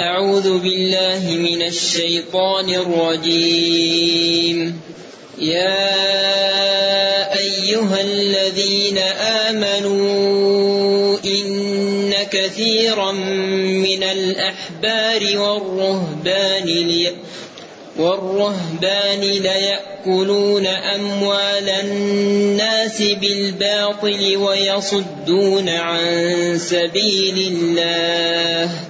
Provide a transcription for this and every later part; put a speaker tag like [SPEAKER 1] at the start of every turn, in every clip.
[SPEAKER 1] أعوذ بالله من الشيطان الرجيم. يا أيها الذين آمنوا إن كثيرا من الأحبار والرهبان والرهبان ليأكلون أموال الناس بالباطل ويصدون عن سبيل الله.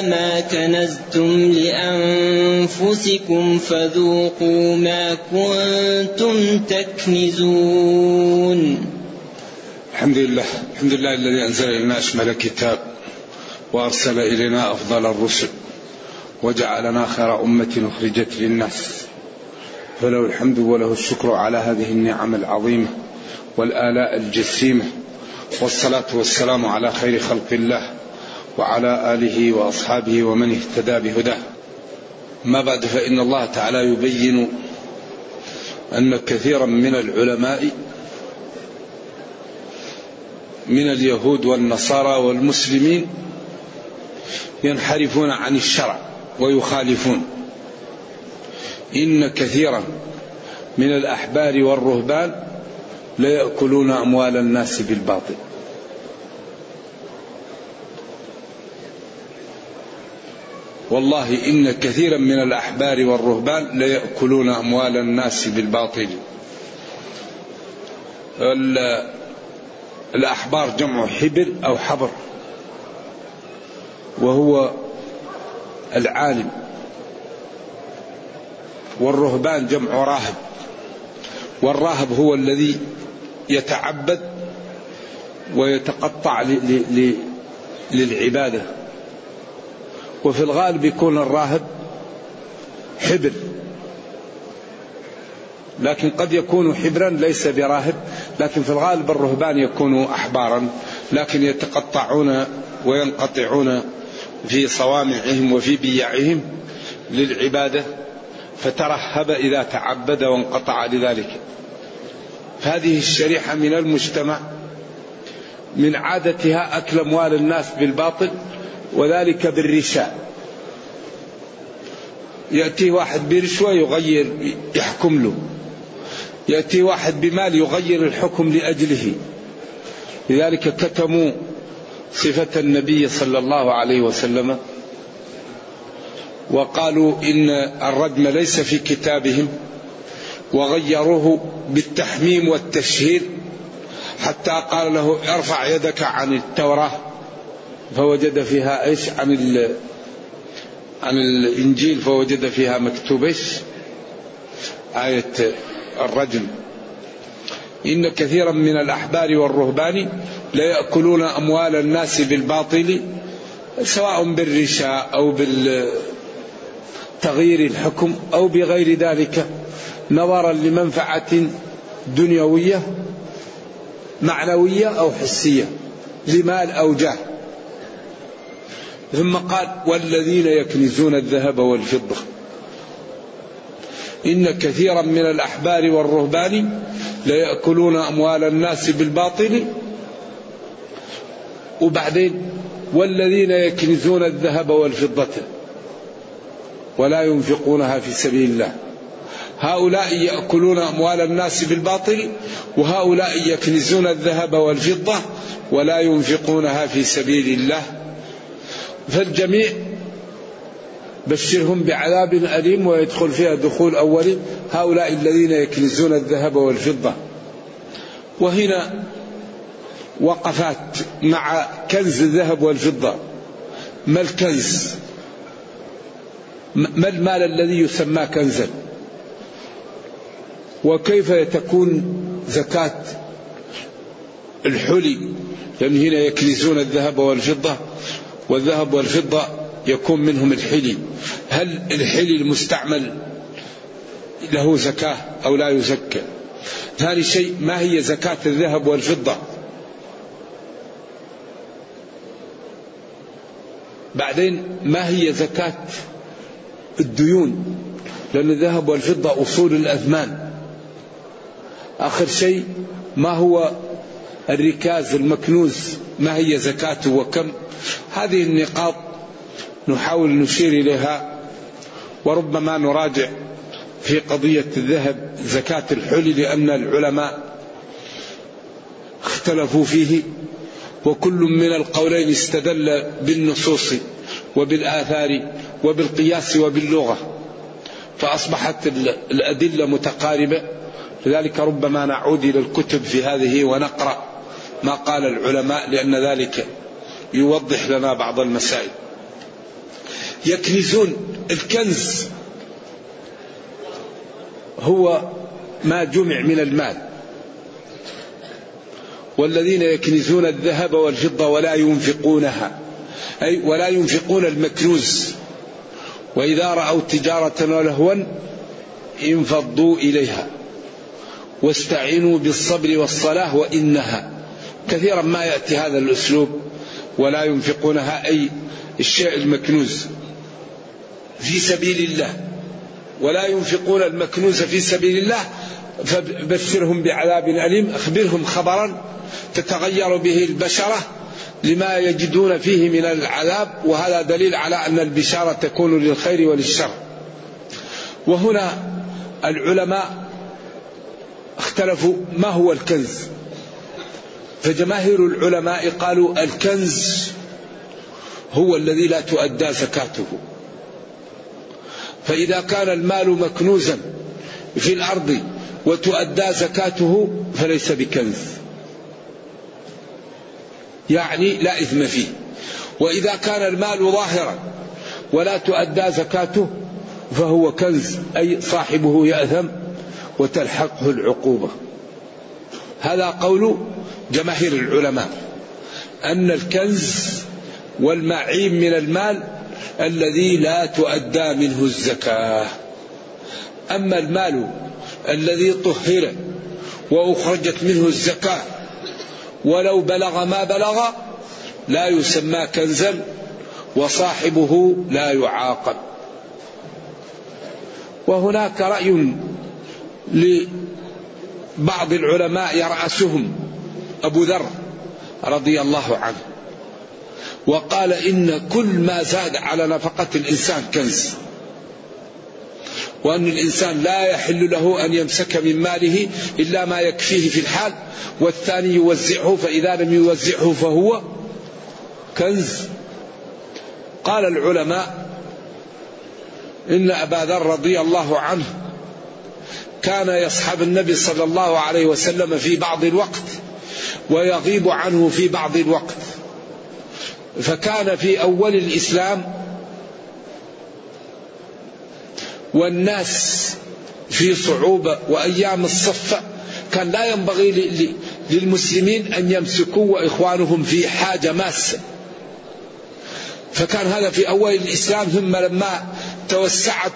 [SPEAKER 1] ما كنزتم لأنفسكم فذوقوا ما كنتم تكنزون.
[SPEAKER 2] الحمد لله الحمد لله الذي أنزل إلينا أشمل الكتاب وأرسل إلينا أفضل الرسل وجعلنا خير أمة أخرجت للناس. فله الحمد وله الشكر على هذه النعم العظيمة والآلاء الجسيمة والصلاة والسلام على خير خلق الله. وعلى آله وأصحابه ومن اهتدى بهداه. ما بعد فإن الله تعالى يبين أن كثيرا من العلماء من اليهود والنصارى والمسلمين ينحرفون عن الشرع ويخالفون. إن كثيرا من الأحبار والرهبان ليأكلون أموال الناس بالباطل. والله إن كثيرا من الأحبار والرهبان ليأكلون أموال الناس بالباطل. الأحبار جمع حبر أو حبر. وهو العالم. والرهبان جمع راهب. والراهب هو الذي يتعبد ويتقطع للعبادة. وفي الغالب يكون الراهب حبر لكن قد يكون حبرا ليس براهب لكن في الغالب الرهبان يكونوا احبارا لكن يتقطعون وينقطعون في صوامعهم وفي بيعهم للعبادة فترهب إذا تعبد وانقطع لذلك. هذه الشريحة من المجتمع من عادتها أكل أموال الناس بالباطل وذلك بالرشاء يأتي واحد برشوة يغير يحكم له. يأتي واحد بمال يغير الحكم لأجله. لذلك كتموا صفة النبي صلى الله عليه وسلم وقالوا إن الرجم ليس في كتابهم وغيروه بالتحميم والتشهير حتى قال له ارفع يدك عن التوراة. فوجد فيها إيش؟ عن ال عن الإنجيل فوجد فيها مكتوب إيش؟ آية الرجم إن كثيرا من الأحبار والرهبان ليأكلون أموال الناس بالباطل سواء بالرشاء أو بالتغيير الحكم أو بغير ذلك نظرا لمنفعة دنيوية معنوية أو حسية لمال أو جاه. ثم قال والذين يكنزون الذهب والفضة. إن كثيرا من الأحبار والرهبان ليأكلون أموال الناس بالباطل. وبعدين والذين يكنزون الذهب والفضة ولا ينفقونها في سبيل الله. هؤلاء يأكلون أموال الناس بالباطل وهؤلاء يكنزون الذهب والفضة ولا ينفقونها في سبيل الله. فالجميع بشرهم بعذاب أليم ويدخل فيها دخول أولي هؤلاء الذين يكنزون الذهب والفضة. وهنا وقفات مع كنز الذهب والفضة. ما الكنز؟ ما المال الذي يسمى كنزا؟ وكيف تكون زكاة الحلي؟ لأن هنا يكنزون الذهب والفضة. والذهب والفضة يكون منهم الحلي. هل الحلي المستعمل له زكاة أو لا يزكى؟ ثاني شيء ما هي زكاة الذهب والفضة؟ بعدين ما هي زكاة الديون؟ لأن الذهب والفضة أصول الأثمان آخر شيء ما هو الركاز المكنوز؟ ما هي زكاته وكم؟ هذه النقاط نحاول نشير إليها وربما نراجع في قضية الذهب زكاة الحلي لأن العلماء اختلفوا فيه وكل من القولين استدل بالنصوص وبالآثار وبالقياس وباللغة فأصبحت الأدلة متقاربة. لذلك ربما نعود إلى الكتب في هذه ونقرأ ما قال العلماء لأن ذلك يوضح لنا بعض المسائل. يكنزون الكنز هو ما جمع من المال. والذين يكنزون الذهب والفضة ولا ينفقونها. أي ولا ينفقون المكنوز. وإذا رأوا تجارة ولهوا انفضوا إليها. واستعينوا بالصبر والصلاة وإنها. كثيرا ما يأتي هذا الأسلوب. ولا ينفقونها أي الشيء المكنوز في سبيل الله. ولا ينفقون المكنوز في سبيل الله فبشرهم بعذاب أليم. أخبرهم خبرا تتغير به البشرة لما يجدون فيه من العذاب وهذا دليل على أن البشارة تكون للخير وللشر. وهنا العلماء اختلفوا ما هو الكنز. فجماهير العلماء قالوا الكنز هو الذي لا تؤدى زكاته. فإذا كان المال مكنوزا في الأرض وتؤدى زكاته فليس بكنز. يعني لا إثم فيه. وإذا كان المال ظاهرا ولا تؤدى زكاته فهو كنز أي صاحبه يأثم وتلحقه العقوبة. هذا قول جماهير العلماء أن الكنز والمعيب من المال الذي لا تؤدى منه الزكاة. أما المال الذي طهر وأخرجت منه الزكاة ولو بلغ ما بلغ لا يسمى كنزا وصاحبه لا يعاقب. وهناك رأي لبعض العلماء يرأسهم أبو ذر رضي الله عنه وقال إن كل ما زاد على نفقة الإنسان كنز وأن الإنسان لا يحل له أن يمسك من ماله إلا ما يكفيه في الحال والثاني يوزعه فإذا لم يوزعه فهو كنز. قال العلماء إن أبا ذر رضي الله عنه كان يصحب النبي صلى الله عليه وسلم في بعض الوقت ويغيب عنه في بعض الوقت. فكان في أول الإسلام والناس في صعوبة وأيام الصفة كان لا ينبغي للمسلمين أن يمسكوا وإخوانهم في حاجة ماسة. فكان هذا في أول الإسلام ثم لما توسعت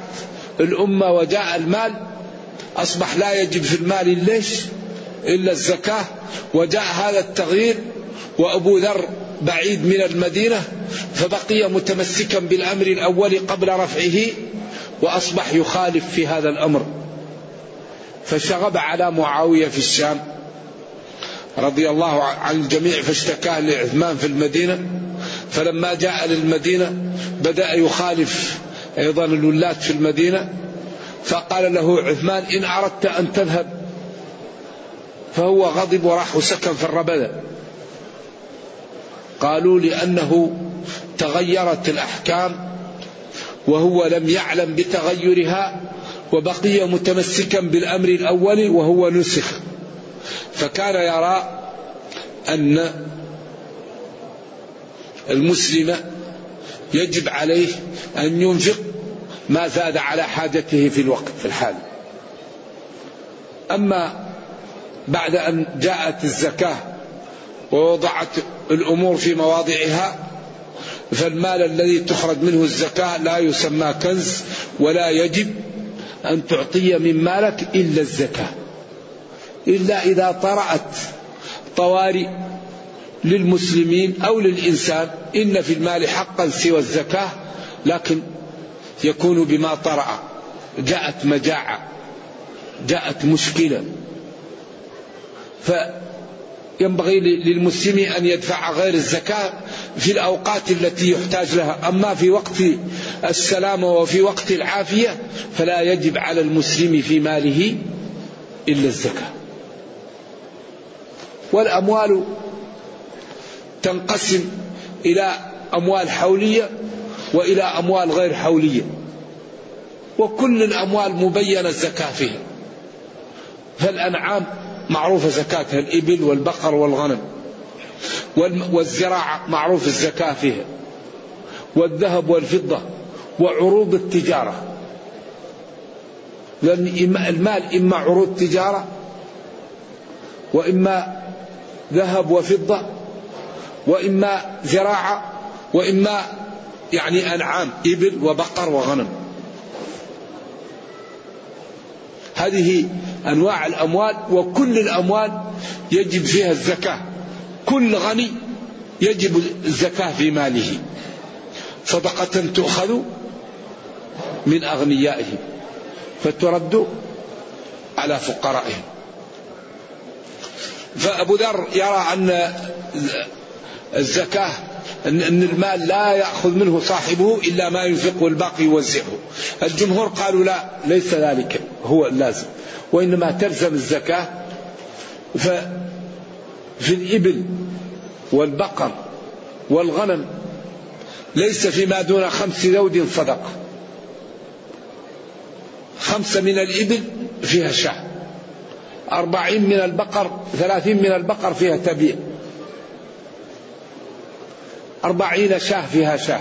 [SPEAKER 2] الأمة وجاء المال أصبح لا يجب في المال ليش إلا الزكاة. وجاء هذا التغيير وأبو ذر بعيد من المدينة فبقي متمسكا بالأمر الأول قبل رفعه وأصبح يخالف في هذا الأمر. فشغب على معاوية في الشام رضي الله عن الجميع فاشتكاه لعثمان في المدينة. فلما جاء للمدينة بدأ يخالف أيضا الولاة في المدينة. فقال له عثمان إن أردت أن تذهب فهو غضب وراح وسكن في الربذة. قالوا لأنه تغيرت الأحكام وهو لم يعلم بتغيرها وبقي متمسكا بالأمر الأول وهو نسخ. فكان يرى أن المسلم يجب عليه أن ينفق ما زاد على حاجته في الوقت في الحال. أما بعد أن جاءت الزكاة ووضعت الأمور في مواضعها فالمال الذي تخرج منه الزكاة لا يسمى كنز ولا يجب أن تعطي من مالك إلا الزكاة. إلا إذا طرأت طوارئ للمسلمين أو للإنسان إن في المال حقا سوى الزكاة لكن يكون بما طرأ. جاءت مجاعة. جاءت مشكلة. فينبغي للمسلم أن يدفع غير الزكاة في الأوقات التي يحتاج لها. أما في وقت السلامة وفي وقت العافية فلا يجب على المسلم في ماله إلا الزكاة. والأموال تنقسم إلى أموال حولية وإلى أموال غير حولية. وكل الأموال مبينة الزكاة فيها. فالأنعام معروفة زكاتها الإبل والبقر والغنم. والزراعة معروف الزكاة فيها. والذهب والفضة وعروض التجارة. لأن المال إما عروض تجارة وإما ذهب وفضة وإما زراعة وإما يعني أنعام إبل وبقر وغنم. هذه أنواع الأموال وكل الأموال يجب فيها الزكاة. كل غني يجب الزكاة في ماله. صدقة تؤخذ من أغنيائهم فترد على فقرائهم فأبو ذر يرى أن الزكاة أن المال لا يأخذ منه صاحبه إلا ما ينفقه الباقي يوزعه. الجمهور قالوا لا ليس ذلك هو اللازم وإنما تلزم الزكاة. ففي الإبل والبقر والغنم ليس فيما دون خمس ذود صدقة خمسة من الإبل فيها شاة أربعين من البقر ثلاثين من البقر فيها تبيع. أربعين شاه فيها شاه.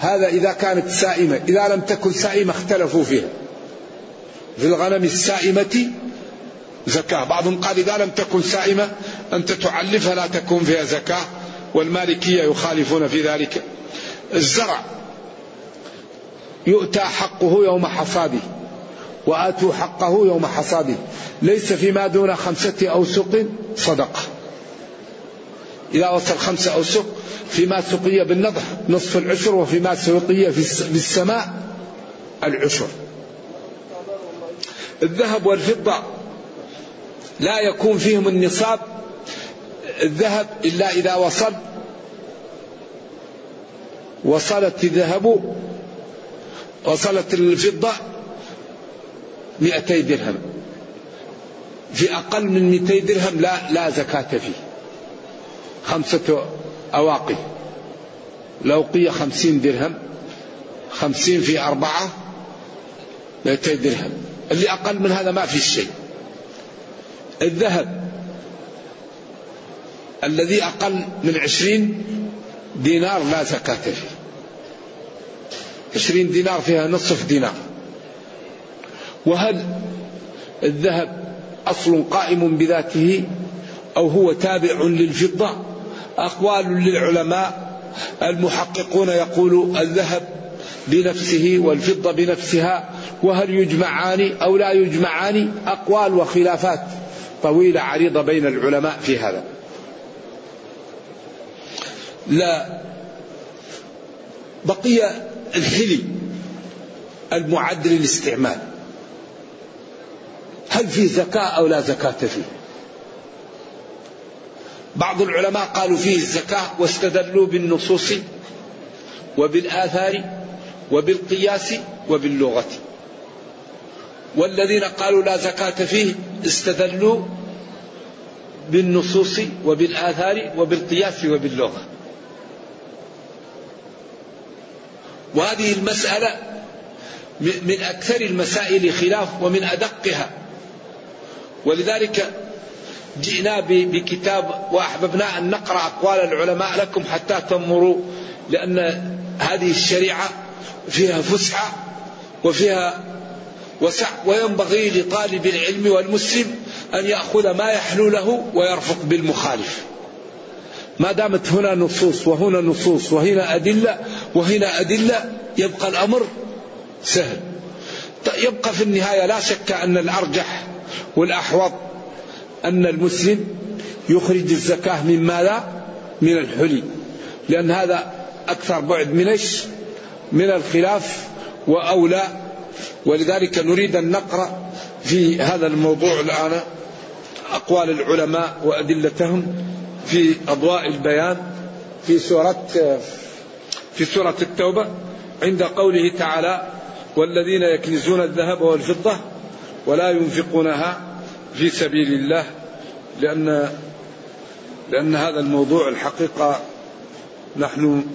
[SPEAKER 2] هذا إذا كانت سائمة إذا لم تكن سائمة اختلفوا فيها. في الغنم السائمة زكاة. بعضهم قال إذا لم تكن سائمة أنت تعلفها لا تكون فيها زكاة. والمالكية يخالفون في ذلك. الزرع يؤتى حقه يوم حصاده وآتوا حقه يوم حصاده. ليس فيما دون خمسة أوسق صدقة. إذا وصل خمسة أوسق فيما سقي بالنضح نصف العشر وفيما سقي في السماء العشر. الذهب والفضة لا يكون فيهم النصاب الذهب إلا إذا وصل وصلت الذهب وصلت الفضة مئتي درهم. في أقل من مئتي درهم لا لا زكاة فيه. خمسة أواقي. لو قي خمسين درهم خمسين في أربعة مئتي درهم. اللي أقل من هذا ما في شيء. الذهب الذي أقل من عشرين دينار لا زكاة فيه. عشرين دينار فيها نصف دينار. وهل الذهب أصل قائم بذاته أو هو تابع للفضة؟ أقوال للعلماء المحققون يقول الذهب بنفسه والفضة بنفسها وهل يجمعان أو لا يجمعان؟ أقوال وخلافات طويلة عريضة بين العلماء في هذا. لا بقي الحلي المعد للاستعمال. هل فيه زكاة أو لا زكاة فيه؟ بعض العلماء قالوا فيه الزكاة واستدلوا بالنصوص وبالآثار وبالقياس وباللغة. والذين قالوا لا زكاة فيه استدلوا بالنصوص وبالآثار وبالقياس وباللغة. وهذه المسألة من أكثر المسائل خلاف ومن أدقها. ولذلك جئنا بكتاب وأحببنا أن نقرأ أقوال العلماء لكم حتى تنظروا لأن هذه الشريعة فيها فسحة وفيها وسع وينبغي لطالب العلم والمسلم أن يأخذ ما يحلو له ويرفق بالمخالف. ما دامت هنا نصوص وهنا نصوص وهنا أدلة وهنا أدلة يبقى الأمر سهل. يبقى في النهاية لا شك أن الأرجح والأحوط أن المسلم يخرج الزكاة من ماذا؟ من الحلي لأن هذا أكثر بعد من؟ من الخلاف وأولى ولذلك نريد أن نقرأ في هذا الموضوع الآن أقوال العلماء وأدلتهم في أضواء البيان في سورة في سورة التوبة عند قوله تعالى والذين يكنزون الذهب والفضة ولا ينفقونها في سبيل الله لأن لأن هذا الموضوع الحقيقة نحن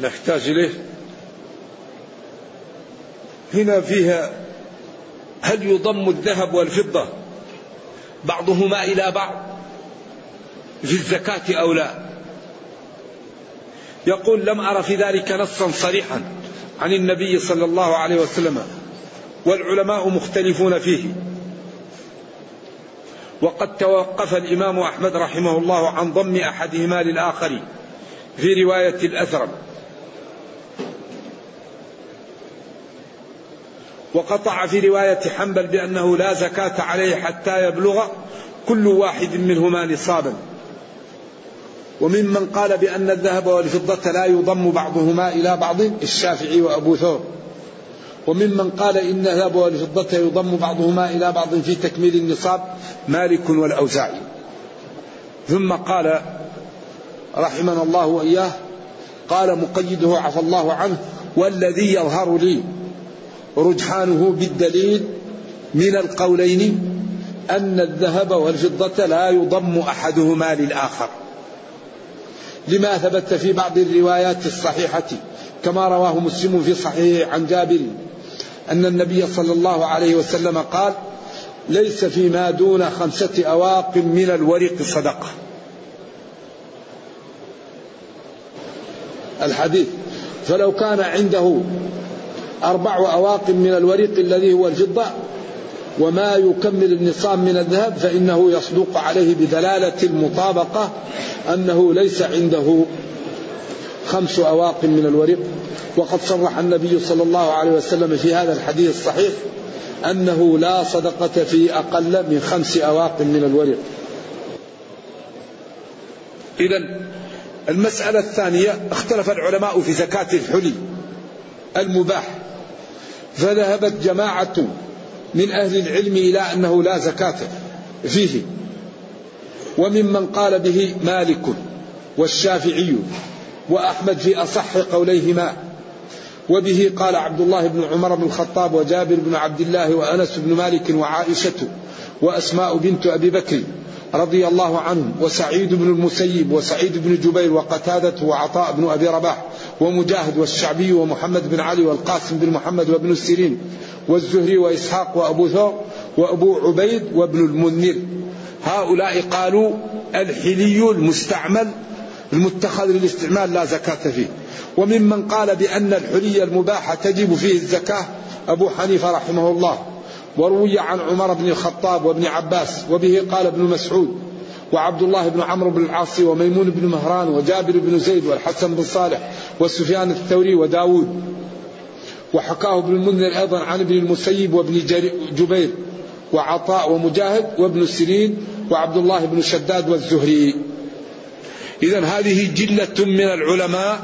[SPEAKER 2] نحتاج إليه. هنا فيها هل يضم الذهب والفضة بعضهما إلى بعض في الزكاة أو لا؟ يقول لم أر في ذلك نصا صريحا عن النبي صلى الله عليه وسلم والعلماء مختلفون فيه. وقد توقف الإمام أحمد رحمه الله عن ضم أحدهما للآخر في رواية الأثرم. وقطع في رواية حنبل بأنه لا زكاة عليه حتى يبلغ كل واحد منهما نصابا. وممن قال بأن الذهب والفضة لا يضم بعضهما إلى بعض الشافعي وأبو ثور. وممن قال إن الذهب والفضة يضم بعضهما إلى بعض في تكميل النصاب مالك والأوزاعي. ثم قال رحمنا الله وإياه قال مقيده عفى الله عنه والذي يظهر لي رجحانه بالدليل من القولين أن الذهب والفضة لا يضم أحدهما للآخر. لما ثبت في بعض الروايات الصحيحة كما رواه مسلم في صحيح عن جابر أن النبي صلى الله عليه وسلم قال ليس فيما دون خمسة أواق من الورق صدقة. الحديث فلو كان عنده أربع أواق من الورق الذي هو الفضة وما يكمل النصاب من الذهب فإنه يصدق عليه بدلالة المطابقة أنه ليس عنده خمس أواق من الورق. وقد صرح النبي صلى الله عليه وسلم في هذا الحديث الصحيح أنه لا صدقة في أقل من خمس أواق من الورق. إذا المسألة الثانية اختلف العلماء في زكاة الحلي المباح. فذهبت جماعة من أهل العلم إلى أنه لا زكاة فيه. وممن قال به مالك والشافعي. وأحمد في أصح قوليهما. وبه قال عبد الله بن عمر بن الخطاب وجابر بن عبد الله وأنس بن مالك وعائشة وأسماء بنت أبي بكر رضي الله عنهم وسعيد بن المسيب وسعيد بن جبير وقتادة وعطاء بن أبي رباح ومجاهد والشعبي ومحمد بن علي والقاسم بن محمد وابن السيرين والزهري وإسحاق وأبو ثور وأبو عبيد وابن المنذر هؤلاء قالوا الحلي المستعمل المتخذ للاستعمال لا زكاة فيه. وممن قال بأن الحلي المباح تجب فيه الزكاة أبو حنيفة رحمه الله. وروي عن عمر بن الخطاب وابن عباس وبه قال ابن مسعود وعبد الله بن عمرو بن العاص وميمون بن مهران وجابر بن زيد والحسن بن صالح وسفيان الثوري وداود. وحكاه ابن المنذر أيضا عن ابن المسيب وابن جبير وعطاء ومجاهد وابن سيرين وعبد الله بن شداد والزهري. إذا هذه جلة من العلماء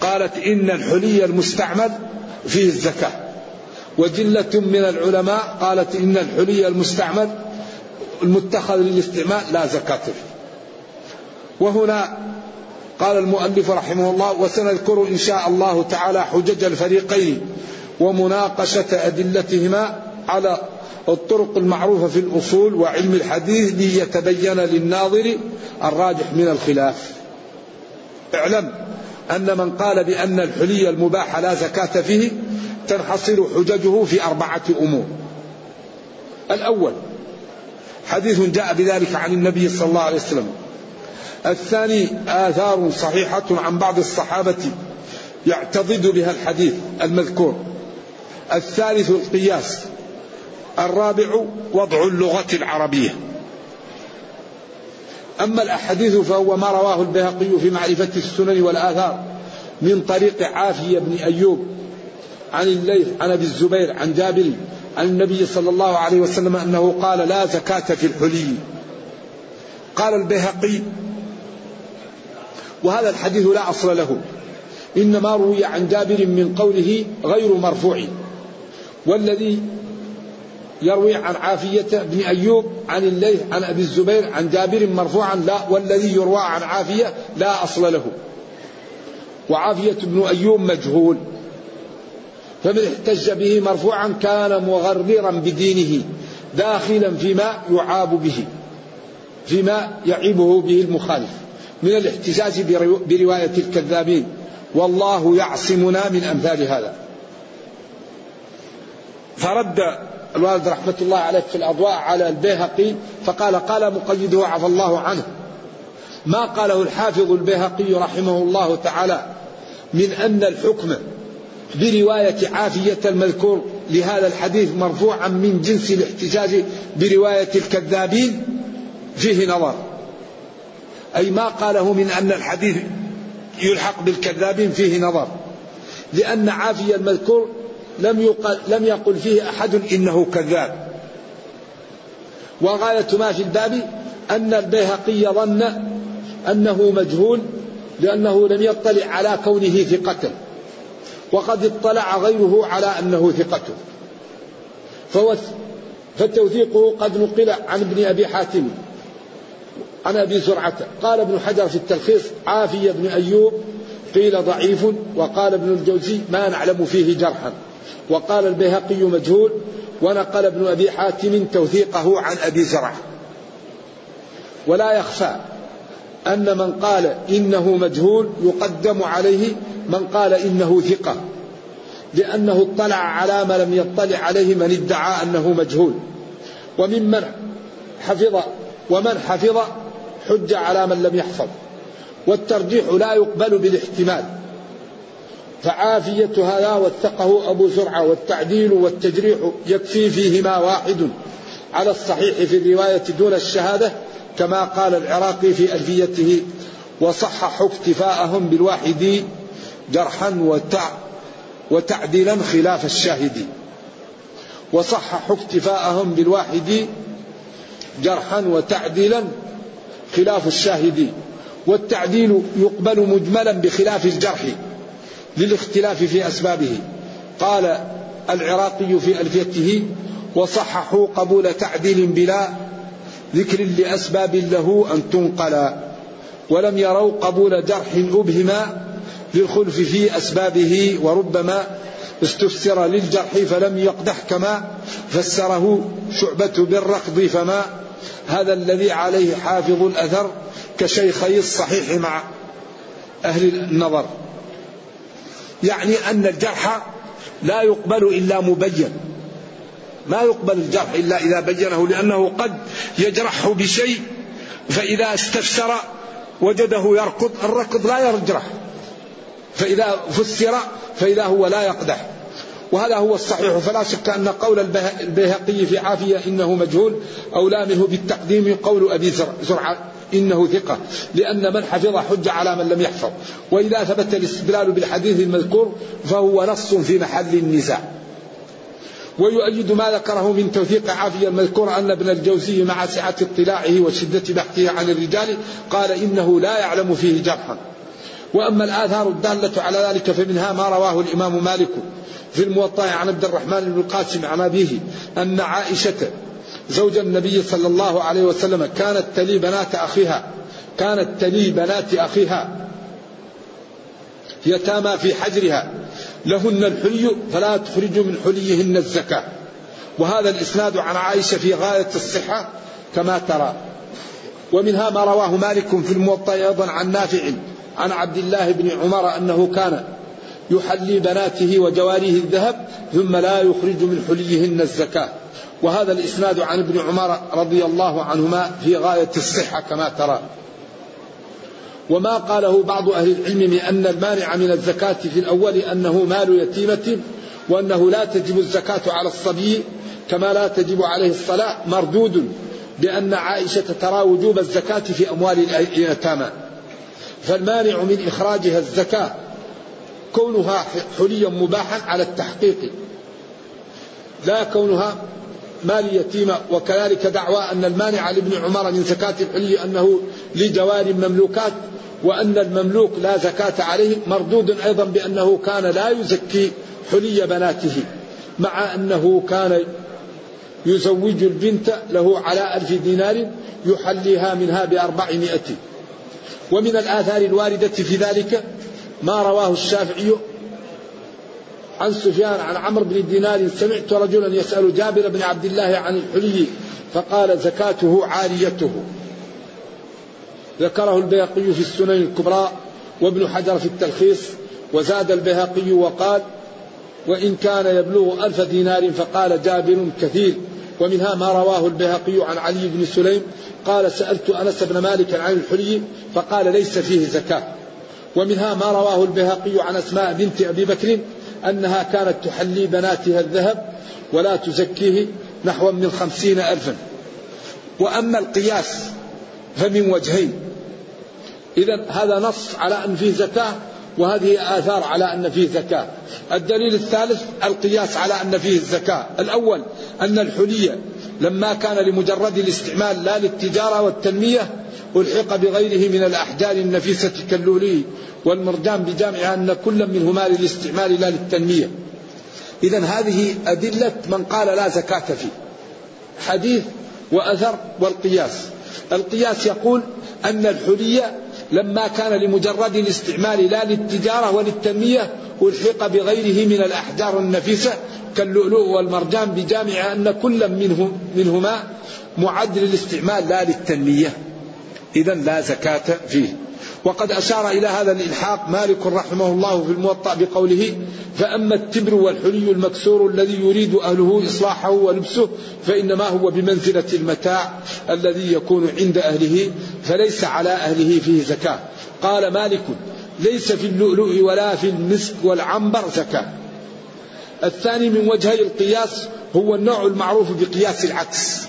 [SPEAKER 2] قالت إن الحلي المستعمل فيه الزكاة. وجلة من العلماء قالت إن الحلي المستعمل المتخذ للاستعمال لا زكاة فيه. وهنا قال المؤلف رحمه الله وسنذكر إن شاء الله تعالى حجج الفريقين ومناقشة أدلتهما على الطرق المعروفة في الأصول وعلم الحديث ليتبين للناظر الراجح من الخلاف. اعلم أن من قال بأن الحلي المباح لا زكاة فيه تنحصر حججه في أربعة أمور. الأول حديث جاء بذلك عن النبي صلى الله عليه وسلم. الثاني آثار صحيحة عن بعض الصحابة يعتضد بها الحديث المذكور. الثالث القياس. الرابع وضع اللغة العربية. أما الأحاديث فهو ما رواه البيهقي في معرفة السنن والآثار من طريق عافية بن أيوب عن الليث عن أبي الزبير عن جابر عن النبي صلى الله عليه وسلم أنه قال لا زكاة في الحلي. قال البيهقي وهذا الحديث لا أصل له إنما روي عن جابر من قوله غير مرفوع والذي يروي عن عافية بن أيوب عن الليث عن أبي الزبير عن جابر مرفوعا لا والذي يروى عن عافية لا أصل له. وعافية بن أيوب مجهول. فمن احتج به مرفوعا كان مغررا بدينه داخلا فيما يعاب به فيما يعيبه به المخالف. من الاحتجاج برواية الكذابين. والله يعصمنا من أمثال هذا. فرد الوالد رحمة الله عليه في الأضواء على البيهقي فقال قال مقيده عفى الله عنه. ما قاله الحافظ البيهقي رحمه الله تعالى من أن الحكم برواية عافية المذكور لهذا الحديث مرفوعا من جنس الاحتجاج برواية الكذابين فيه نظر. أي ما قاله من أن الحديث يلحق بالكذابين فيه نظر. لأن عافية المذكور لم يقل, لم يقل فيه أحد إنه كذاب. وغاية ما في الباب أن البيهقي ظن أنه مجهول لأنه لم يطلع على كونه ثقة وقد اطلع غيره على أنه ثقة فتوثيقه قد نقل عن ابن أبي حاتم عن أبي زرعة. قال ابن حجر في التلخيص عافية بن أيوب قيل ضعيف وقال ابن الجوزي ما نعلم فيه جرحا. وقال البيهقي مجهول ونقل ابن أبي حاتم توثيقه عن أبي زرعة ولا يخفى أن من قال إنه مجهول يقدم عليه من قال إنه ثقة لأنه اطلع على ما لم يطلع عليه من ادعى أنه مجهول. وممن حفظ ومن حفظ حج على من لم يحفظ. والترجيح لا يقبل بالاحتمال. فعافية هذا وثقه أبو زرعة والتعديل والتجريح يكفي فيهما واحد على الصحيح في الرواية دون الشهادة كما قال العراقي في ألفيته وصححوا اكتفاءهم بالواحد جرحا وتع وتعديلا خلاف الشاهد. وصححوا اكتفاءهم بالواحد جرحا وتعديلا خلاف الشاهد. والتعديل يقبل مجملا بخلاف الجرح. للاختلاف في أسبابه. قال العراقي في ألفيته وصححوا قبول تعديل بلا ذكر لأسباب له أن تنقل ولم يروا قبول جرح أبهما للخلف في أسبابه وربما استفسر للجرح فلم يقدح كما فسره شعبة بالركض فما هذا الذي عليه حافظ الأثر كشيخي الصحيح مع أهل النظر. يعني أن الجرح لا يقبل إلا مبين. ما يقبل الجرح إلا إذا بينه لأنه قد يجرحه بشيء فإذا استفسر وجده يركض الركض لا يجرح. فإذا فسر فإذا هو لا يقدح. وهذا هو الصحيح. فلا شك أن قول البيهقي في عافية إنه مجهول أولى منه بالتقديم قول أبي زرعة إنه ثقة لأن من حفظ حج على من لم يحفظ. وإذا ثبت الاستدلال بالحديث المذكور فهو نص في محل النزاع. ويؤيد ما ذكره من توثيق عافية المذكور أن ابن الجوزي مع سعة اطلاعه وشدة بحثه عن الرجال قال إنه لا يعلم فيه جرحا. وأما الآثار الدالة على ذلك فمنها ما رواه الإمام مالك في الموطأ عن عبد الرحمن بن القاسم عن أبيه أن عائشة زوج النبي صلى الله عليه وسلم كانت تلي بنات أخيها كانت تلي بنات أخيها. يتامى في حجرها. لهن الحلي فلا تخرج من حليهن الزكاة. وهذا الإسناد عن عائشة في غاية الصحة كما ترى. ومنها ما رواه مالك في الموطأ أيضا عن نافع عن عبد الله بن عمر أنه كان يحلي بناته وجواريه الذهب ثم لا يخرج من حليهن الزكاة. وهذا الإسناد عن ابن عمر رضي الله عنهما في غاية الصحة كما ترى. وما قاله بعض أهل العلم من أن المانع من الزكاة في الأول أنه مال يتيمة وأنه لا تجب الزكاة على الصبي كما لا تجب عليه الصلاة مردود بأن عائشة ترى وجوب الزكاة في أموال اليتامى. فالمانع من إخراجها الزكاة كونها حليا مباحا على التحقيق. لا كونها مال يتيمة وكذلك دعوى أن المانع لابن عمر من زكاة الحلي أنه لجوار مملوكات وأن المملوك لا زكاة عليه مردود أيضا بأنه كان لا يزكي حلي بناته مع أنه كان يزوج البنت له على ألف دينار يحليها منها بأربعمائة. ومن الآثار الواردة في ذلك ما رواه الشافعي عن سفيان عن عمرو بن دينار سمعت رجلا يسأل جابر بن عبد الله عن الحلي فقال زكاته عاريته. ذكره البيهقي في السنن الكبرى وابن حجر في التلخيص وزاد البيهقي وقال وإن كان يبلغ ألف دينار فقال جابر كثير. ومنها ما رواه البيهقي عن علي بن سليم. قال سألت أنس بن مالك عن الحلي فقال ليس فيه زكاة. ومنها ما رواه البيهقي عن أسماء بنت أبي بكر أنها كانت تحلي بناتها الذهب ولا تزكيه نحو من خمسين ألفا. وأما القياس فمن وجهين. إذا هذا نص على أن فيه زكاة وهذه آثار على أن فيه زكاة. الدليل الثالث القياس على أن فيه الزكاة. الأول أن الحلية لما كان لمجرد الاستعمال لا للتجارة والتنمية ألحق بغيره من الأحجار النفيسة كاللولي والمرجان بجامع أن كل منهما للاستعمال لا للتنمية. إذا هذه أدلة من قال لا زكاة فيه. حديث وأثر والقياس. القياس يقول أن الحلية لما كان لمجرد الاستعمال لا للتجارة وللتنمية ألحق بغيره من الأحجار النفيسة كاللؤلؤ والمرجان بجامع أن كل منه منهما معد للاستعمال لا للتنمية. إذا لا زكاة فيه. وقد أشار إلى هذا الإلحاق مالك رحمه الله في الموطأ بقوله فأما التبر والحلي المكسور الذي يريد أهله إصلاحه ولبسه فإنما هو بمنزلة المتاع الذي يكون عند أهله فليس على أهله فيه زكاة. قال مالك ليس في اللؤلؤ ولا في المسك والعنبر زكاة. الثاني من وجهي القياس هو النوع المعروف بقياس العكس.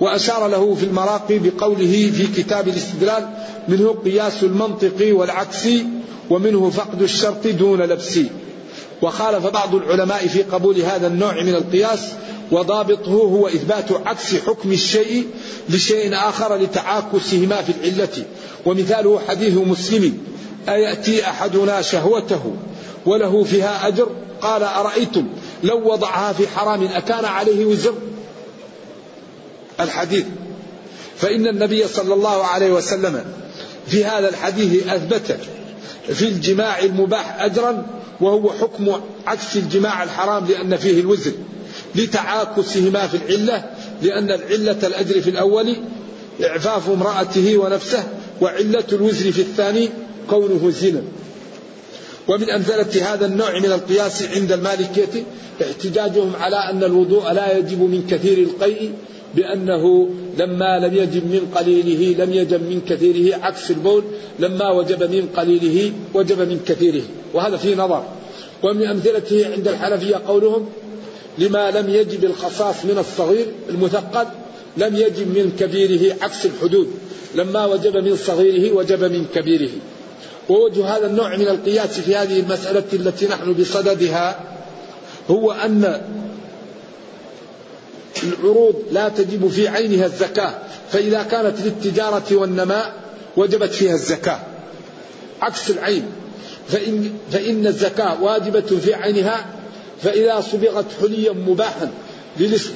[SPEAKER 2] وأشار له في المراقي بقوله في كتاب الاستدلال منه قياس المنطق والعكسي ومنه فقد الشرط دون لبس. وخالف بعض العلماء في قبول هذا النوع من القياس وضابطه هو إثبات عكس حكم الشيء لشيء آخر لتعاكسهما في العلة. ومثاله حديث مسلم أيأتي أحدنا شهوته وله فيها أجر؟ قال أرأيتم لو وضعها في حرام أكان عليه وزر؟ الحديث. فإن النبي صلى الله عليه وسلم في هذا الحديث أثبت في الجماع المباح أجرا وهو حكم عكس الجماع الحرام لأن فيه الوزر لتعاكسهما في العلة لأن العلة الأجر في الأول إعفاف امرأته ونفسه وعلة الوزر في الثاني كونه زنا. ومن أمثلة هذا النوع من القياس عند المالكية احتجاجهم على أن الوضوء لا يجب من كثير القيء بأنه لما لم يجب من قليله لم يجب من كثيره عكس البول لما وجب من قليله وجب من كثيره. وهذا فيه نظر. ومن أمثلته عند الحنفية قولهم لما لم يجب الخصاص من الصغير المثقل لم يجب من كبيره عكس الحدود. لما وجب من صغيره وجب من كبيره. ووجه هذا النوع من القياس في هذه المسألة التي نحن بصددها هو أن العروض لا تجب في عينها الزكاة فإذا كانت للتجارة والنماء وجبت فيها الزكاة. عكس العين فإن, فإن الزكاة واجبة في عينها فإذا صبغت حليا مباحا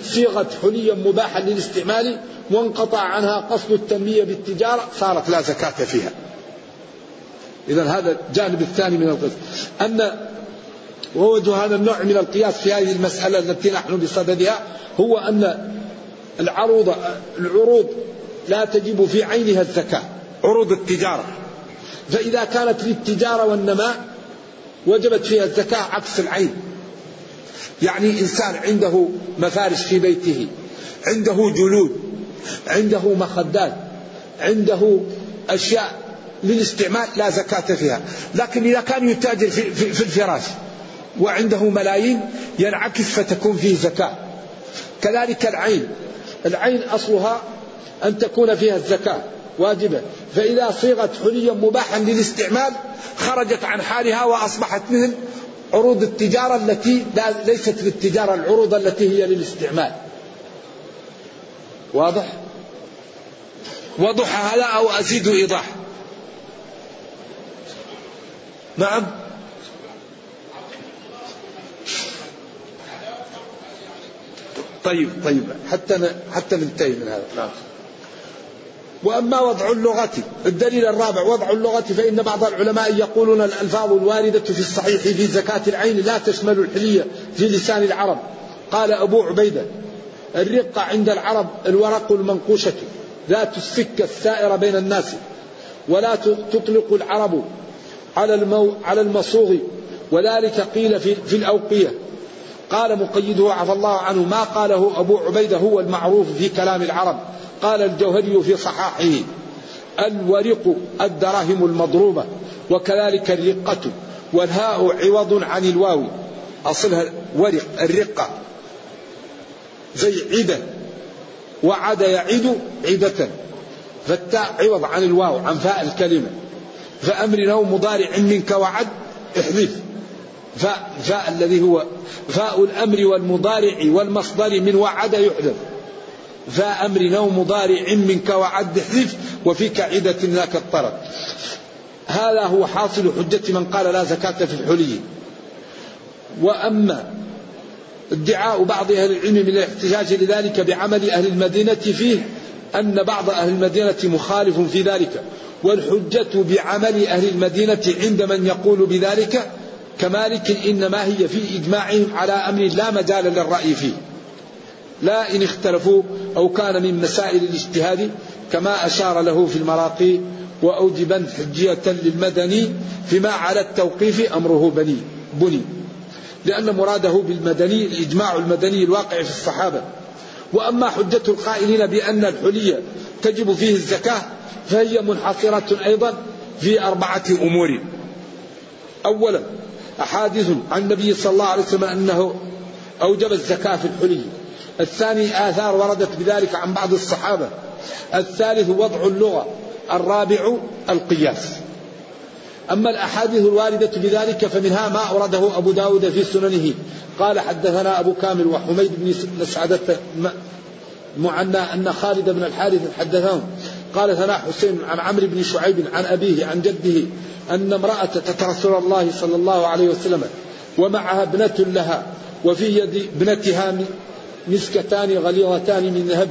[SPEAKER 2] صيغت حليا مباحا للاستعمال وانقطع عنها قصد التنمية بالتجارة صارت لا زكاة فيها. إذا هذا الجانب الثاني من القصة أن ووجه هذا النوع من القياس في هذه المسألة التي نحن بصددها هو أن العروض العروض لا تجب في عينها الزكاة. عروض التجارة. فإذا كانت للتجارة والنماء وجبت فيها الزكاة عكس العين. يعني إنسان عنده مفارش في بيته عنده جلود عنده مخدات عنده أشياء للاستعمال لا زكاة فيها. لكن إذا كان يتاجر في, في, في الفراش وعنده ملايين ينعكس فتكون فيه زكاة. كذلك العين. العين أصلها أن تكون فيها الزكاة واجبة. فإذا صيغت حليا مباحا للاستعمال خرجت عن حالها وأصبحت مثل عروض التجارة التي ليست للتجارة العروض التي هي للاستعمال. واضح؟ وضح هذا أو أزيد إيضاح. نعم؟ طيب طيب. حتى حتى ننتهي من هذا. نعم. وأما وضع اللغة الدليل الرابع وضع اللغة فإن بعض العلماء يقولون الألفاظ الواردة في الصحيح في زكاة العين لا تشمل الحلية في لسان العرب. قال أبو عبيدة الرقه عند العرب الورق المنقوشة ذات السكه السائره بين الناس ولا تطلق العرب على المو على المصوغ وذلك قيل في, في الأوقية. قال مقيده عفى الله عنه ما قاله أبو عبيدة هو المعروف في كلام العرب. قال الجوهري في صحاحه الورق الدراهم المضروبة وكذلك الرقة والهاء عوض عن الواو. أصلها ورق الرقة. زي عدة وعد يعد عدة فالتاء عوض عن الواو عن فاء الكلمة. فأمر أو مضارع منك وعد احذف. فاء فاء الذي هو فاء الأمر والمضارع والمصدر من وعد يحذف. فاء أمر أو مضارع منك وعد احذف وفي كعدة ذاك الطرف هذا هو حاصل حجة من قال لا زكاة في الحلي. وأما ادعاء بعض أهل العلم من الاحتجاج لذلك بعمل أهل المدينة فيه أن بعض أهل المدينة مخالف في ذلك. والحجة بعمل أهل المدينة عند من يقول بذلك كمالك إنما هي في إجماعهم على أمر لا مجال للرأي فيه. لا إن اختلفوا أو كان من مسائل الاجتهاد كما أشار له في المراقي وأوجبا حجية للمدني فيما على التوقيف أمره بني بني. لأن مراده بالمدني الإجماع المدني الواقع في الصحابة. وأما حجة القائلين بأن الحلية تجب فيه الزكاة فهي منحصرة أيضا في أربعة أمور. أولا أحاديث عن النبي صلى الله عليه وسلم أنه أوجب الزكاة في الحلي. الثاني آثار وردت بذلك عن بعض الصحابة. الثالث وضع اللغة. الرابع القياس. أما الأحاديث الواردة بذلك فمنها ما أورده أبو داود في سننه. قال حدثنا أبو كامل وحميد بن مسعدة معنى أن خالد بن الحارث حدثهم. قال ثناء حسين عن عمرو بن شعيب عن أبيه عن جده أن امرأة تتى رسول الله صلى الله عليه وسلم ومعها ابنة لها وفي يد ابنتها مسكتان غليظتان من ذهب.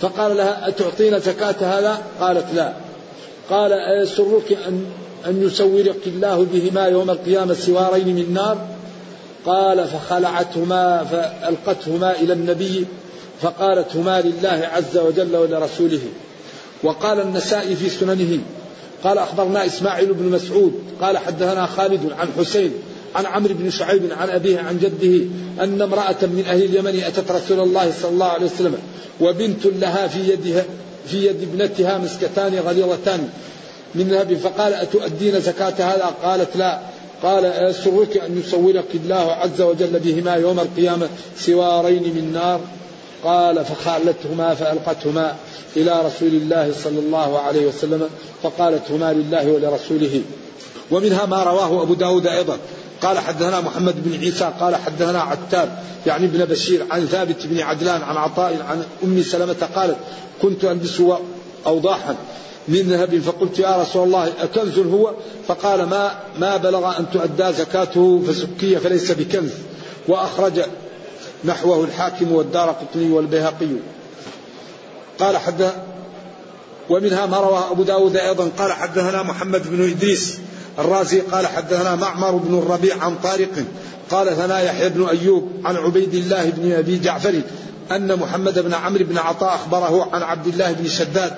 [SPEAKER 2] فقال لها أتعطين زكاة هذا؟ قالت لا. قال أيسرك أن أن يسورك الله بهما يوم القيامة سوارين من نار؟ قال فخلعتهما فألقتهما إلى النبي فقالت هما لله عز وجل ولرسوله. وقال النسائي في سننه قال أخبرنا إسماعيل بن مسعود قال حدثنا خالد عن حسين عن عمرو بن شعيب عن أبيه عن جده أن امرأة من أهل اليمن أتت رسول الله صلى الله عليه وسلم وبنت لها في يدها في يد ابنتها مسكتان غليظتان من ذهب فقال أتؤدين زكاة هذا؟ قالت لا. قال أيسرك أن يسولك الله عز وجل بهما يوم القيامة سوارين من نار. قال فخالتهما فألقتهما إلى رسول الله صلى الله عليه وسلم فقالت هما لله ولرسوله. ومنها ما رواه أبو داود أيضا. قال حدثنا محمد بن عيسى قال حدثنا عتاب يعني ابن بشير عن ثابت بن عدلان عن عطاء عن أم سلمة قالت كنت ألبس أوضاحا من ذهب فقلت يا رسول الله أكنز هو؟ فقال ما ما بلغ أن تؤدى زكاته فسكي فليس بكنز. وأخرج نحوه الحاكم والدار قطني والبيهقي. قال حد ومنها ما رواه أبو داود أيضا قال حدثنا محمد بن إدريس الرازي قال حدثنا معمر بن الربيع عن طارق قال ثنا يحيى بن أيوب عن عبيد الله بن أبي جعفر أن محمد بن عمرو بن عطاء أخبره عن عبد الله بن شداد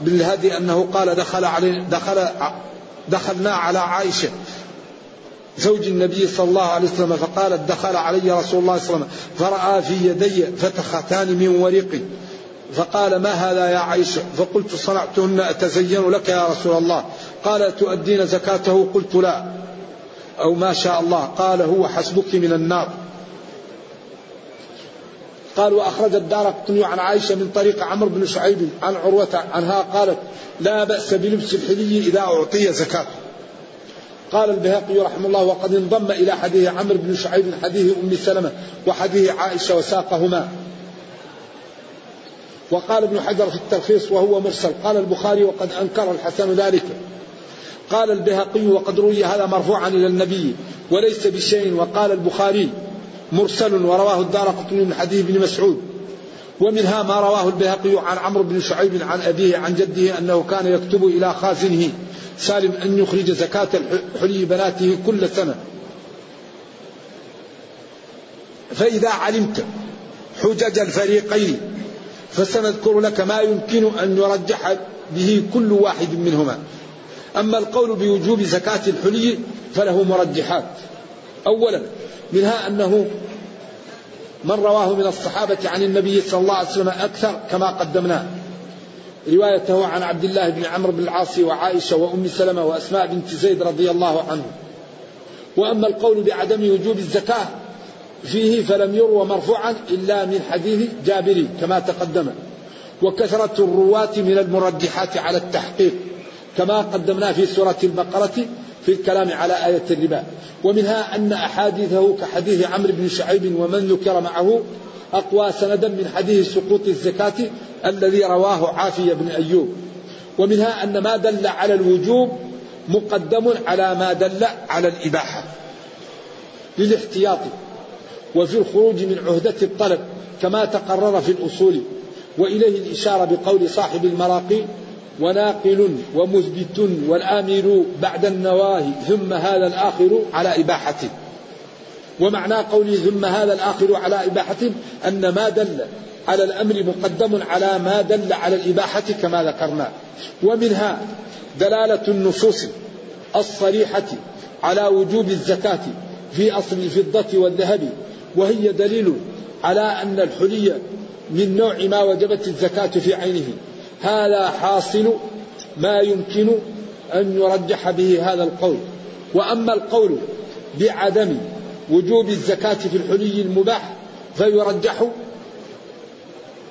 [SPEAKER 2] بن الهادي أنه قال دخل علي دخل دخلنا على عائشة زوج النبي صلى الله عليه وسلم فقالت دخل علي رسول الله صلى الله عليه وسلم فرأى في يدي فتختان من ورق. فقال ما هذا يا عائشة؟ فقلت صنعتهن أتزين لك يا رسول الله. قال تؤدين زكاته؟ قلت لا. أو ما شاء الله. قال هو حسبك من النار. قال وأخرج الدار قطني عن عائشة من طريق عمرو بن شعيب عن عروة عنها قالت لا بأس بلبس الحلي إذا أعطي زكاة قال البهقي رحمه الله وقد انضم إلى حديث عمرو بن شعيب حديث أم سلمة وحديث عائشة وساقهما. وقال ابن حجر في التلخيص وهو مرسل قال البخاري وقد أنكر الحسن ذلك. قال البهقي وقد روي هذا مرفوعا إلى النبي وليس بشيء. وقال البخاري مرسل ورواه الدار قطني من حديث ابن مسعود. ومنها ما رواه البيهقي عن عمرو بن شعيب عن أبيه عن جده أنه كان يكتب إلى خازنه سالم أن يخرج زكاة حلي بناته كل سنة. فإذا علمت حجج الفريقين فسنذكر لك ما يمكن أن يرجح به كل واحد منهما. أما القول بوجوب زكاة الحلي فله مرجحات. أولا منها أنه من رواه من الصحابة عن النبي صلى الله عليه وسلم أكثر كما قدمنا روايته عن عبد الله بن عمرو بن العاص وعائشة وأم سلمة وأسماء بنت زيد رضي الله عنه. وأما القول بعدم وجوب الزكاة فيه فلم يروى مرفوعا إلا من حديث جابر كما تقدم. وكثرة الرواة من المرجحات على التحقيق كما قدمنا في سورة البقرة في الكلام على آية الربا. ومنها أن أحاديثه كحديث عمرو بن شعيب ومن ذكر معه أقوى سندا من حديث سقوط الزكاة الذي رواه عافية بن أيوب. ومنها أن ما دل على الوجوب مقدم على ما دل على الإباحة للاحتياط وفي الخروج من عهدة الطلب كما تقرر في الأصول. وإليه الإشارة بقول صاحب المراقي وناقل ومثبت والآمر بعد النواهي ثم هذا الآخر على إباحته ومعنى قوله ثم هذا الآخر على إباحته أن ما دل على الأمر مقدم على ما دل على الإباحة كما ذكرنا. ومنها دلالة النصوص الصريحة على وجوب الزكاة في أصل الفضة والذهب وهي دليل على أن الحلي من نوع ما وجبت الزكاة في عينه. هذا حاصل ما يمكن أن يرجح به هذا القول. وأما القول بعدم وجوب الزكاة في الحلي المباح فيرجح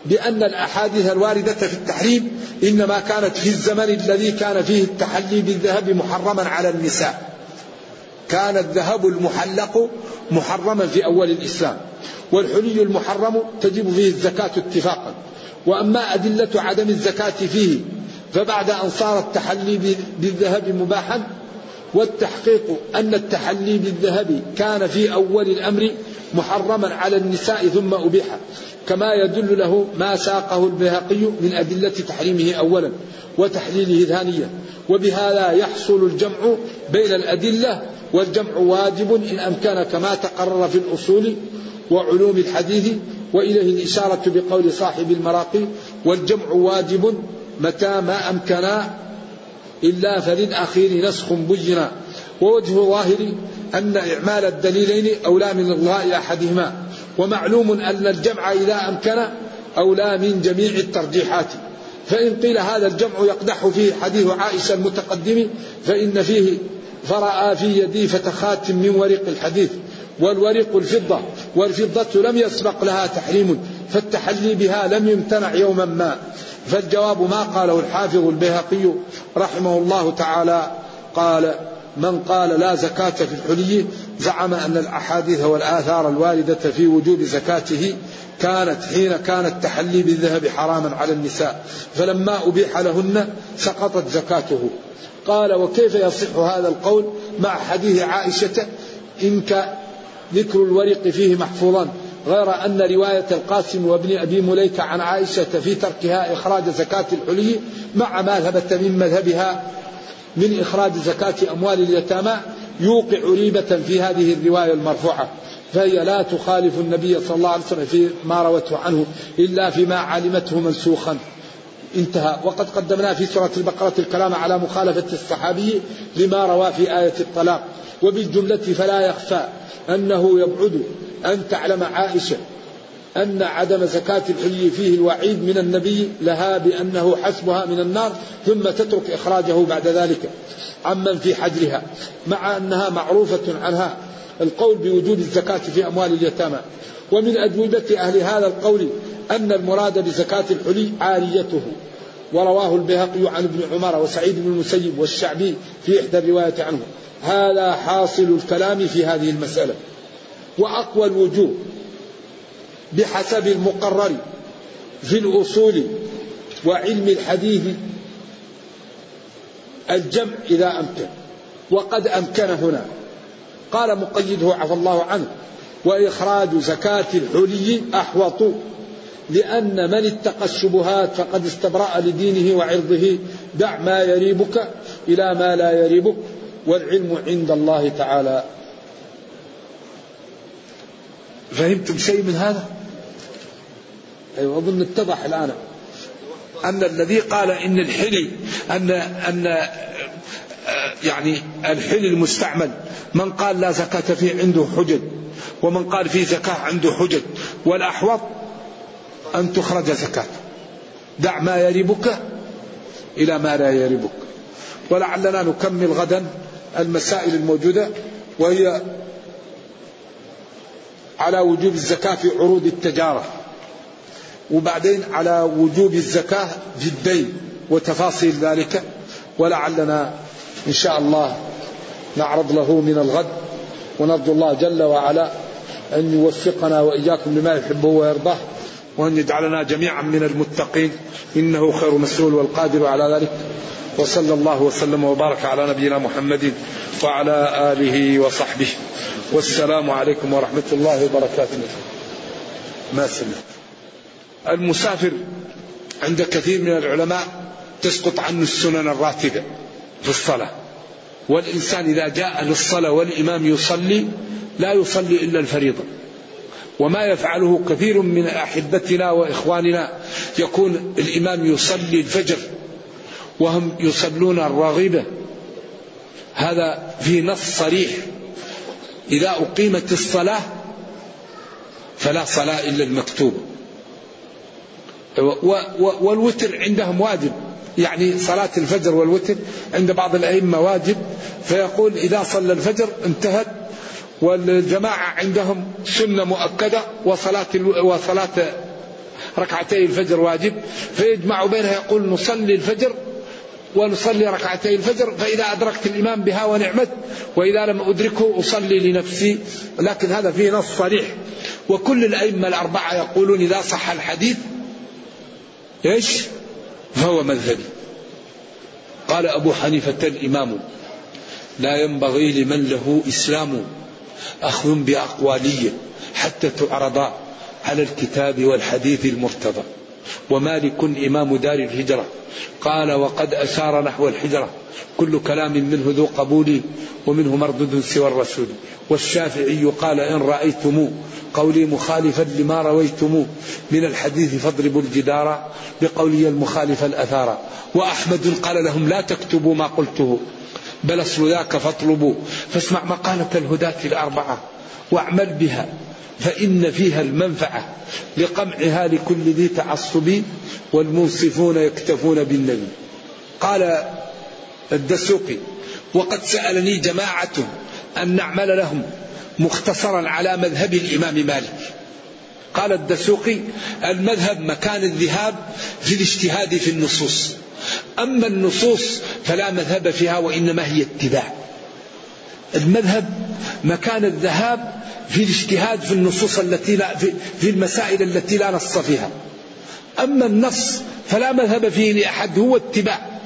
[SPEAKER 2] بأن الأحاديث الواردة في التحريم إنما كانت في الزمن الذي كان فيه التحلي بالذهب محرما على النساء. كان الذهب المحلق محرما في أول الإسلام والحلي المحرم تجب فيه الزكاة اتفاقا. وأما أدلة عدم الزكاة فيه فبعد أن صار التحلي بالذهب مباحا والتحقيق أن التحلي بالذهب كان في أول الأمر محرما على النساء ثم أبيح كما يدل له ما ساقه البيهقي من أدلة تحريمه أولا وتحليله ثانيا. وبهذا يحصل الجمع بين الأدلة والجمع واجب إن أمكن كما تقرر في الأصول وعلوم الحديث وإليه الإشارة بقول صاحب المراقي والجمع واجب متى ما أمكنا إلا فللأخير نسخ بينا ووجه ظاهر أن إعمال الدليلين أولى من إلغاء أحدهما ومعلوم أن الجمع إذا أمكن أولى من جميع الترجيحات. فإن قيل هذا الجمع يقدح فيه حديث عائشة المتقدم فإن فيه فرأى في يدي فتخات من ورق الحديث والورق الفضة. والفضة لم يسبق لها تحريم فالتحلي بها لم يمتنع يوما ما. فالجواب ما قاله الحافظ البيهقي رحمه الله تعالى قال من قال لا زكاة في الحلي زعم أن الأحاديث والآثار الواردة في وجوب زكاته كانت حين كان التحلي بالذهب حراما على النساء فلما أبيح لهن سقطت زكاته. قال وكيف يصح هذا القول مع حديث عائشة إن ذكر الورق فيه محفوظا غير أن رواية القاسم وابن أبي مليكة عن عائشة في تركها إخراج زكاة الحلي مع ما ثبت من مذهبها من إخراج زكاة أموال اليتامى يوقع ريبة في هذه الرواية المرفوعة. فهي لا تخالف النبي صلى الله عليه وسلم في ما روته عنه إلا فيما علمته منسوخا. انتهى. وقد قدمنا في سورة البقرة الكلام على مخالفة الصحابي لما روى في آية الطلاق. وبالجملة فلا يخفى أنه يبعد أن تعلم عائشة أن عدم زكاة الحلي فيه الوعيد من النبي لها بأنه حسبها من النار ثم تترك إخراجه بعد ذلك عمن في حجرها مع أنها معروفة عنها القول بوجود الزكاة في أموال اليتامى. ومن أجوبة أهل هذا القول أن المراد بزكاة الحلي عاريته. ورواه البيهقي عن ابن عمر وسعيد بن المسيب والشعبي في إحدى الرواية عنه. هذا حاصل الكلام في هذه المسألة. وأقوى الوجوه بحسب المقرر في الأصول وعلم الحديث الجمع إذا أمكن. وقد أمكن هنا. قال مقيده عفى الله عنه وإخراج زكاة الحلي أحوط لأن من اتقى الشبهات فقد استبرأ لدينه وعرضه دع ما يريبك إلى ما لا يريبك. والعلم عند الله تعالى. فهمتم شيء من هذا؟ أيوة أظن اتضح الآن. أن الذي قال إن الحلي أن أن يعني الحلي المستعمل من قال لا زكاة فيه عنده حجج ومن قال فيه زكاة عنده حجج. والأحوط أن تخرج زكاة. دع ما يريبك إلى ما لا يريبك ولعلنا نكمل غدا. المسائل الموجودة وهي على وجوب الزكاة في عروض التجارة وبعدين على وجوب الزكاة في الدين وتفاصيل ذلك ولعلنا إن شاء الله نعرض له من الغد ونرجو الله جل وعلا أن يوفقنا وإياكم لما يحبه ويرضاه وأن يجعلنا جميعا من المتقين إنه خير مسؤول والقادر على ذلك. وصلى الله وسلم وبارك على نبينا محمد وعلى آله وصحبه. والسلام عليكم ورحمة الله وبركاته. ما سمعت؟ المسافر عند كثير من العلماء تسقط عنه السنن الراتبة في الصلاة. والإنسان إذا جاء للصلاة والإمام يصلي لا يصلي إلا الفريضة. وما يفعله كثير من أحبتنا وإخواننا يكون الإمام يصلي الفجر وهم يصلون الراغبة هذا في نص صريح. إذا أقيمت الصلاة فلا صلاة إلا المكتوبة والوتر عندهم واجب. يعني صلاة الفجر والوتر عند بعض الأئمة واجب. فيقول إذا صلى الفجر انتهت والجماعة عندهم سنة مؤكدة وصلاة وصلاة ركعتي الفجر واجب. فيجمع بينها يقول نصلي الفجر ونصلي ركعتي الفجر فإذا أدركت الإمام بها ونعمت وإذا لم أدركه أصلي لنفسي. لكن هذا فيه نص صريح. وكل الأئمة الأربعة يقولون إذا صح الحديث إيش؟ فهو مذهبي. قال أبو حنيفة الإمام لا ينبغي لمن له إسلام أخذ بأقوالية حتى تعرض على الكتاب والحديث المرتضى. ومالك إمام دار الهجرة. قال وقد أشار نحو الحجرة. كل كلام منه ذو قبول ومنه مردود سوى الرسول. والشافعي قال إن رأيتم قولي مخالفا لما رويتم من الحديث فاضربوا الجدار بقولي المخالف الأثار. وأحمد قال لهم لا تكتبوا ما قلته بل أصل ذاك فاطلبوا. فاسمع مقالة الهداة الأربعة واعمل بها. فإن فيها المنفعة لقمعها لكل ذي تعصب والمنصفون يكتفون بالنبي. قال الدسوقي وقد سألني جماعة أن نعمل لهم مختصرا على مذهب الإمام مالك. قال الدسوقي المذهب مكان الذهاب في الاجتهاد في النصوص. أما النصوص فلا مذهب فيها وإنما هي اتباع. المذهب مكان الذهاب في الاجتهاد في النصوص التي لا في المسائل التي لا نص فيها. أما النص فلا مذهب فيه لأحد هو اتباع.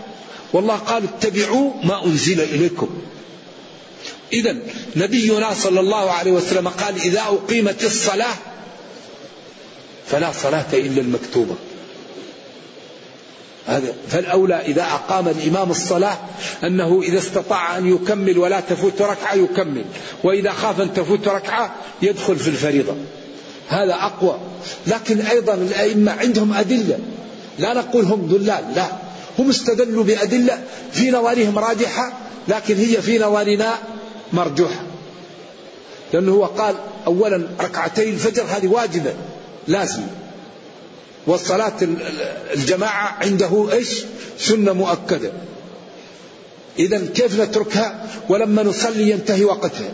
[SPEAKER 2] والله قال اتبعوا ما أنزل إليكم. إذا نبينا صلى الله عليه وسلم قال إذا أقيمت الصلاة فلا صلاة إلا المكتوبة. هذا فالأولى إذا أقام الإمام الصلاة أنه إذا استطاع أن يكمل ولا تفوت ركعة يكمل. وإذا خاف أن تفوت ركعة يدخل في الفريضة. هذا أقوى. لكن أيضا الأئمة عندهم أدلة. لا نقول هم ضلال لا. هم استدلوا بأدلة في نظرهم راجحة لكن هي في نظرنا مرجوحة. لأنه هو قال أولا ركعتي الفجر هذه واجبة لازم. والصلاة الجماعة عنده إيش؟ سنة مؤكدة. إذا كيف نتركها ولما نصلي ينتهي وقتها؟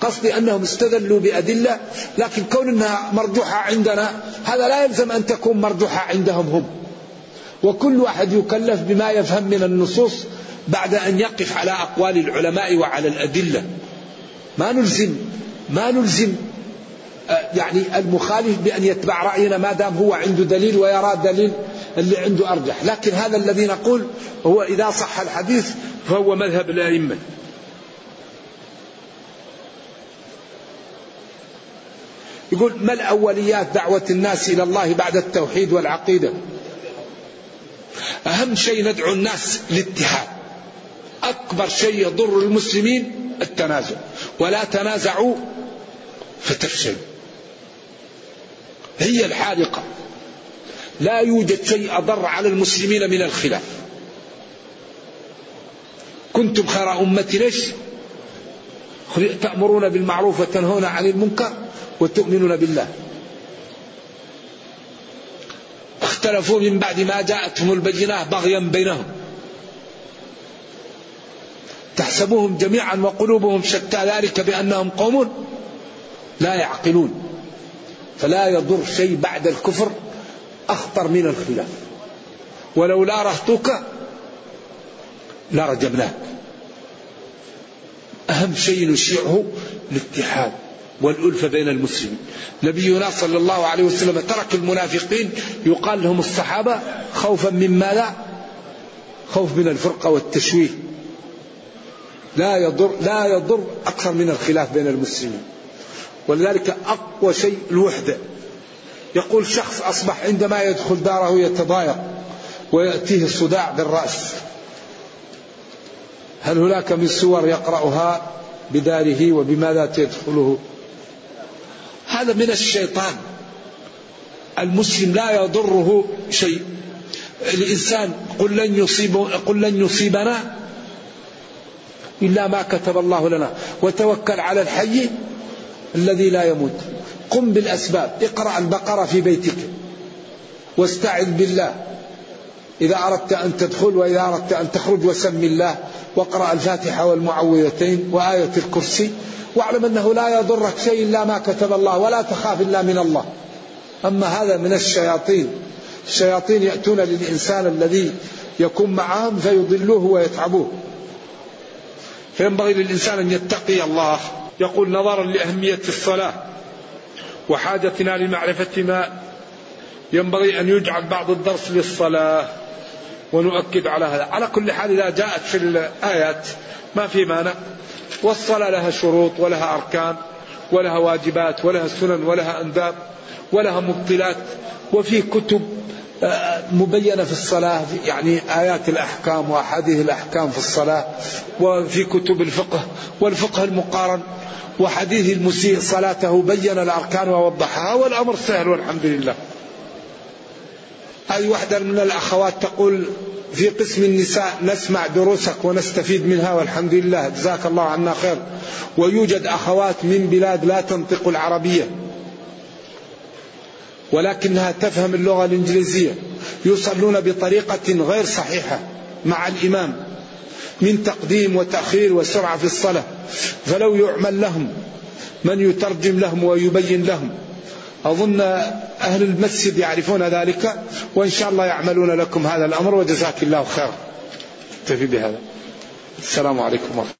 [SPEAKER 2] قصدي أنهم استدلوا بأدلة لكن كون أنها مرجوحة عندنا هذا لا يلزم أن تكون مرجوحة عندهم هم. وكل واحد يكلف بما يفهم من النصوص بعد أن يقف على أقوال العلماء وعلى الأدلة. ما نلزم ما نلزم آه، يعني المخالف بأن يتبع رأينا ما دام هو عنده دليل ويرى دليل. اللي عنده أرجح. لكن هذا الذي نقول هو إذا صح الحديث فهو مذهب الأئمة يقول ما الأوليات دعوة الناس إلى الله بعد التوحيد والعقيدة؟ أهم شيء ندعو الناس للاتحاد. أكبر شيء يضر المسلمين التنازع. ولا تنازعوا فتفشلوا. هي الحالقة. لا يوجد شيء أضر على المسلمين من الخلاف. كنتم خير أمة ليش؟ تأمرون بالمعروف وتنهون عن المنكر وتؤمنون بالله. اختلفوا من بعد ما جاءتهم البينات بغيا بينهم. تحسبوهم جميعا وقلوبهم شتى ذلك بأنهم قوم لا يعقلون. فلا يضر شيء بعد الكفر أخطر من الخلاف. ولولا رهطك لرجمناك أهم شيء نشيعه الاتحاد والألفة بين المسلمين. نبينا صلى الله عليه وسلم ترك المنافقين يقال لهم الصحابة خوفا من ماذا؟ خوف من الفرقة والتشويه. لا يضر لا يضر أكثر من الخلاف بين المسلمين. ولذلك أقوى شيء الوحدة. يقول شخص أصبح عندما يدخل داره يتضايق ويأتيه الصداع بالرأس. هل هناك من سور يقرأها بداره وبماذا تدخله؟ هذا من الشيطان. المسلم لا يضره شيء. الإنسان قل لن يصيب قل لن يصيبنا إلا ما كتب الله لنا. وتوكل على الحي الذي لا يموت. قم بالأسباب. اقرأ البقرة في بيتك. واستعذ بالله. إذا أردت أن تدخل وإذا أردت أن تخرج وسم الله. واقرأ الفاتحة والمعوذتين وآية الكرسي. واعلم أنه لا يضرك شيء إلا ما كتب الله ولا تخاف إلا من الله. أما هذا من الشياطين. الشياطين يأتون للإنسان الذي يكون معهم فيضلوه ويتعبوه. فينبغي للإنسان أن يتقي الله. يقول نظرا لأهمية الصلاة. وحاجتنا لمعرفة ما ينبغي أن يجعل بعض الدرس للصلاة ونؤكد على هذا. على كل حال إذا جاءت في الآيات ما في مانع. والصلاة لها شروط ولها أركان ولها واجبات ولها سنن ولها أنداب ولها مبطلات. وفي كتب آه، مبينة في الصلاة يعني آيات الأحكام وأحاديث الأحكام في الصلاة. وفي كتب الفقه والفقه المقارن. وحديث المسيء صلاته بين الأركان ووضحها والأمر سهل والحمد لله. هذه واحدة من الأخوات تقول في قسم النساء نسمع دروسك ونستفيد منها والحمد لله جزاك الله عنا خير. ويوجد أخوات من بلاد لا تنطق العربية ولكنها تفهم اللغة الإنجليزية يصلون بطريقة غير صحيحة مع الإمام. من تقديم وتأخير وسرعة في الصلاة. فلو يعمل لهم من يترجم لهم ويبين لهم. أظن أهل المسجد يعرفون ذلك وإن شاء الله يعملون لكم هذا الأمر وجزاك الله خير اكتفي بهذا. السلام عليكم ورحمة